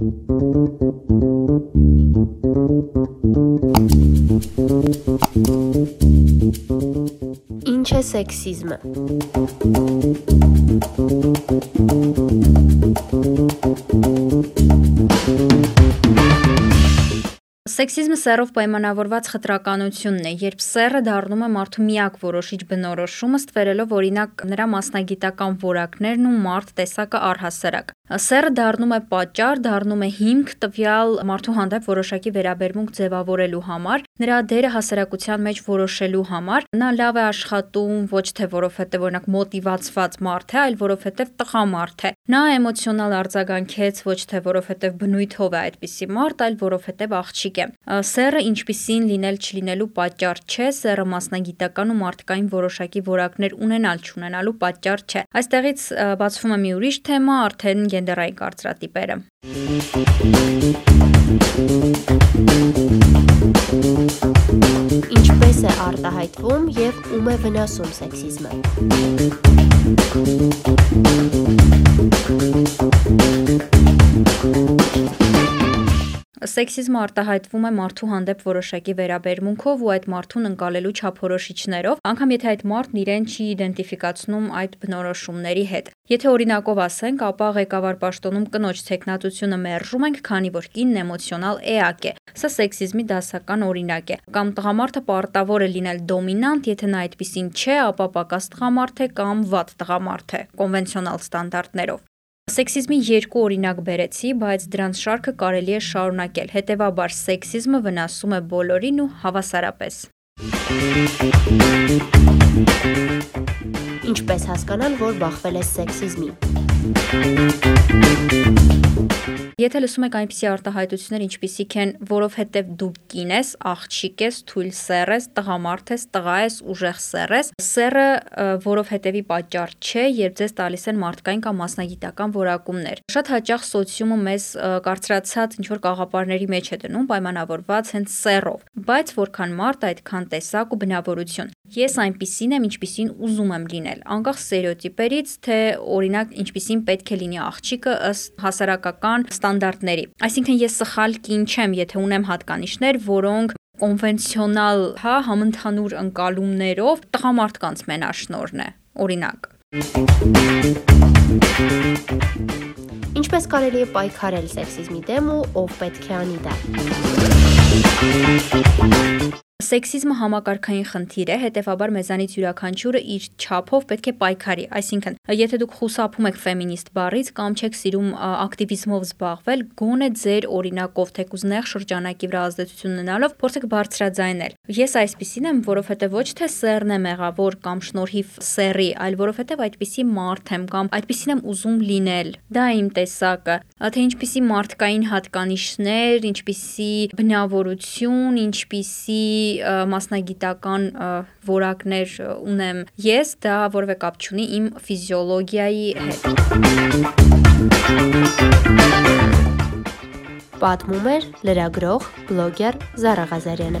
Ինչ է սեքսիզմը։ Սեքսիզմը սեռով պայմանավորված խտրականությունն է, երբ սեռը դառնում է մարդու միակ որոշիչ բնորոշումը, ստվերելով օրինակ նրա մասնագիտական որակներն ու մարդ տեսակը առհասարակ։ Սեռը դառնում է պատճառ, դառնում է հիմք տվյալ մարդու հանդեպ որոշակի վերաբերմունք ձևավորելու համար, նրա դերը հասարակության մեջ որոշելու համար։ Նա լավ է աշխատում ոչ թե որովհետև օրինակ մոտիվացված մարդ է, այլ որովհետև տղամարդ է։ Նա էմոցիոնալ արձագանքեց ոչ թե որովհետև բնույթով է այդպիսի մարդ, այլ որովհետև աղջիկ է։ Սեռը ինչպիսին լինել չլինելու պատճառ չէ, սեռը մասնագիտական ու մարդկային որոշակի որակներ ունենալ չունենալու պատճառ չէ։ Այստեղից բացվում է մի ուրիշ թեմա, արդեն գենդերային կարծրատիպերը։ Ինչպես է արտահայտվում եւ ում է վնասում սեքսիզմը։ Սեքսիզմը արտահայտվում է մարդու հանդեպ որոշակի վերաբերմունքով ու այդ մարդուն ընկալելու չափորոշիչներով, անգամ եթե այդ մարդն իրեն չի իդենտիֆիկացնում այդ բնորոշումների հետ։ Եթե օրինակով ասենք, ապա ղեկավար պաշտոնում կնոջ տեխնատությունը մերժում ենք, քանի որ կինն էմոցիոնալ էակ է։ Սա սեքսիզմի դասական օրինակ է։ Կամ տղամարդը պարտավոր է լինել դոմինանտ, եթե նա այդպեսին չէ, ապա պակաս տղամարդ է կամ վատ տղամարդ է, կոնվենցիոնալ ստանդարտներով։ Սեքսիզմի երկու օրինակ բերեցի, բայց դրանց շարքը կարելի է շարունակել։ Հետևաբար սեքսիզմը վնասում է բոլորին ու հավասարապես։ Ինչպես հասկանալ, որ բախվել ես սեքսիզմի։ Եթե լսում եք այնպիսի արտահայտություններ, ինչպիսիք են, որովհետև դու կին ես, աղջիկ ես, թույլ սեռ ես, տղամարդ ես, տղա ես, ուժեղ սեռ ես, սեռը որովհետևի պատճառ չէ, երբ ձեզ տալիս են մարդկային կամ մասնագիտական որակումներ։ Շատ հաճախ սոցիումը մեզ կարծրացած ինչ որ կաղապարների մեջ է դնում, պայմանավորված հենց սեռով, բայց որքան մարդ այդքան տեսակ ու բնավորություն։ Ես այնպիսին եմ, ինչպիսին ուզում եմ լինել, անկախ ստերեոտիպերից, թե օրինակ ինչպիսին պետք է լինի աղջիկը ըստ հասարակական ստանդարտների։ Այսինքն ես սխալ կին չեմ, եթե ունեմ հատկանիշներ, որոնք կոնվենցիոնալ, հա, համընդհանուր ընկալումներով տղամարդկանց մենաշնորհն է։ Օրինակ։ Ինչպես կարելի է պայքարել սեքսիզմի դեմ ու ով պետք է անի դա։ Սեքսիզմը համակարգային խնդիր է, հետևաբար մեզանից յուրաքանչյուրը իր չափով պետք է պայքարի։ Այսինքն, եթե դուք խուսափում եք ֆեմինիստ բառից կամ չեք սիրում ակտիվիզմով զբաղվել, գոնե ձեր օրինակով թեկուզ նեղ շրջանակի վրա ազդեցություն ունենալով փորձեք բարձրաձայնել։ Ես այսպեսին եմ, որովհետև ոչ թե սեռն եմ եղավոր կամ շնորհիվ սեռի, այլ որովհետև այդպիսի մարդ եմ կամ այդպիսին եմ ուզում լինել։ Դա իմ տեսակը, թե ինչպիսի մարդկային հատկանիշներ, ինչպիսի բնավորություն, ինչպիսի մասնագիտական որակներ ունեմ ես, դա որևէ կապ չունի իմ ֆիզիոլոգիայի հետ։ Պատմում էր լրագրող, բլոգեր Զարա Ղազարյանը։